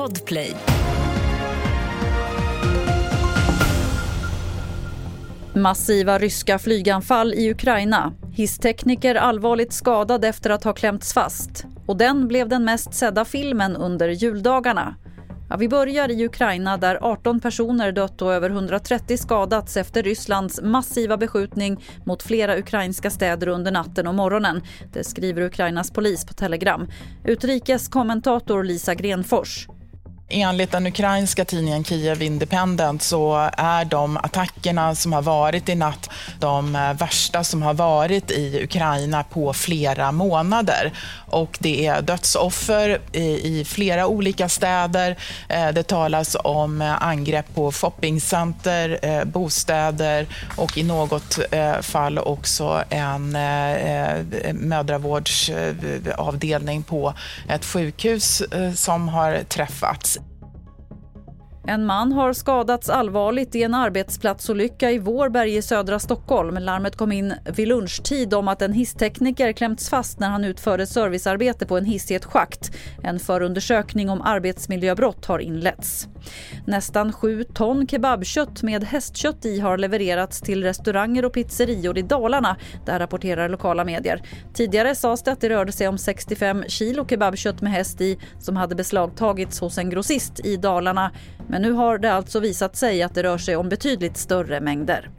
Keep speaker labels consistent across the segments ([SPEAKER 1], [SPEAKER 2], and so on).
[SPEAKER 1] Podplay.
[SPEAKER 2] Massiva ryska flyganfall i Ukraina. Hisstekniker allvarligt skadad efter att ha klämts fast. Och den blev den mest sedda filmen under juldagarna. Ja, vi börjar i Ukraina där 18 personer dött och över 130 skadats efter Rysslands massiva beskjutning mot flera ukrainska städer under natten och morgonen. Det skriver Ukrainas polis på Telegram. Utrikeskommentator Lisa Grenfors.
[SPEAKER 3] Enligt den ukrainska tidningen Kiev Independent så är de attackerna som har varit i natt de eh, värsta som har varit i Ukraina på flera månader. Och det är dödsoffer i, i flera olika städer. Eh, det talas om eh, angrepp på shoppingcenter, bostäder och i något fall också en mödravårdsavdelning på ett sjukhus som har träffats.
[SPEAKER 2] En man har skadats allvarligt i en arbetsplatsolycka i Vårberg i södra Stockholm. Larmet kom in vid lunchtid om att en hisstekniker klämts fast när han utförde servicearbete på en hiss i ett schakt. En förundersökning om arbetsmiljöbrott har inletts. Nästan sju ton kebabkött med hästkött i har levererats till restauranger och pizzerior i Dalarna. Det rapporterar lokala medier. Tidigare sades det att det rörde sig om 65 kilo kebabkött med häst i som hade beslagtagits hos en grossist i Dalarna. Men nu har det alltså visat sig att det rör sig om betydligt större mängder.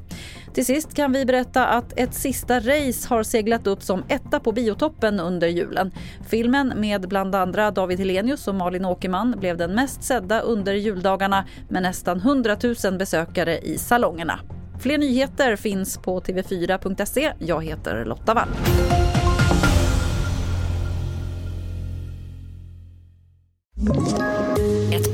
[SPEAKER 2] Till sist kan vi berätta att ett sista race har seglat upp som etta på biotoppen under julen. Filmen med bland andra David Helenius och Malin Åkerman blev den mest sedda under juldagarna med nästan 100 000 besökare i salongerna. Fler nyheter finns på tv4.se. Jag heter Lotta Wall.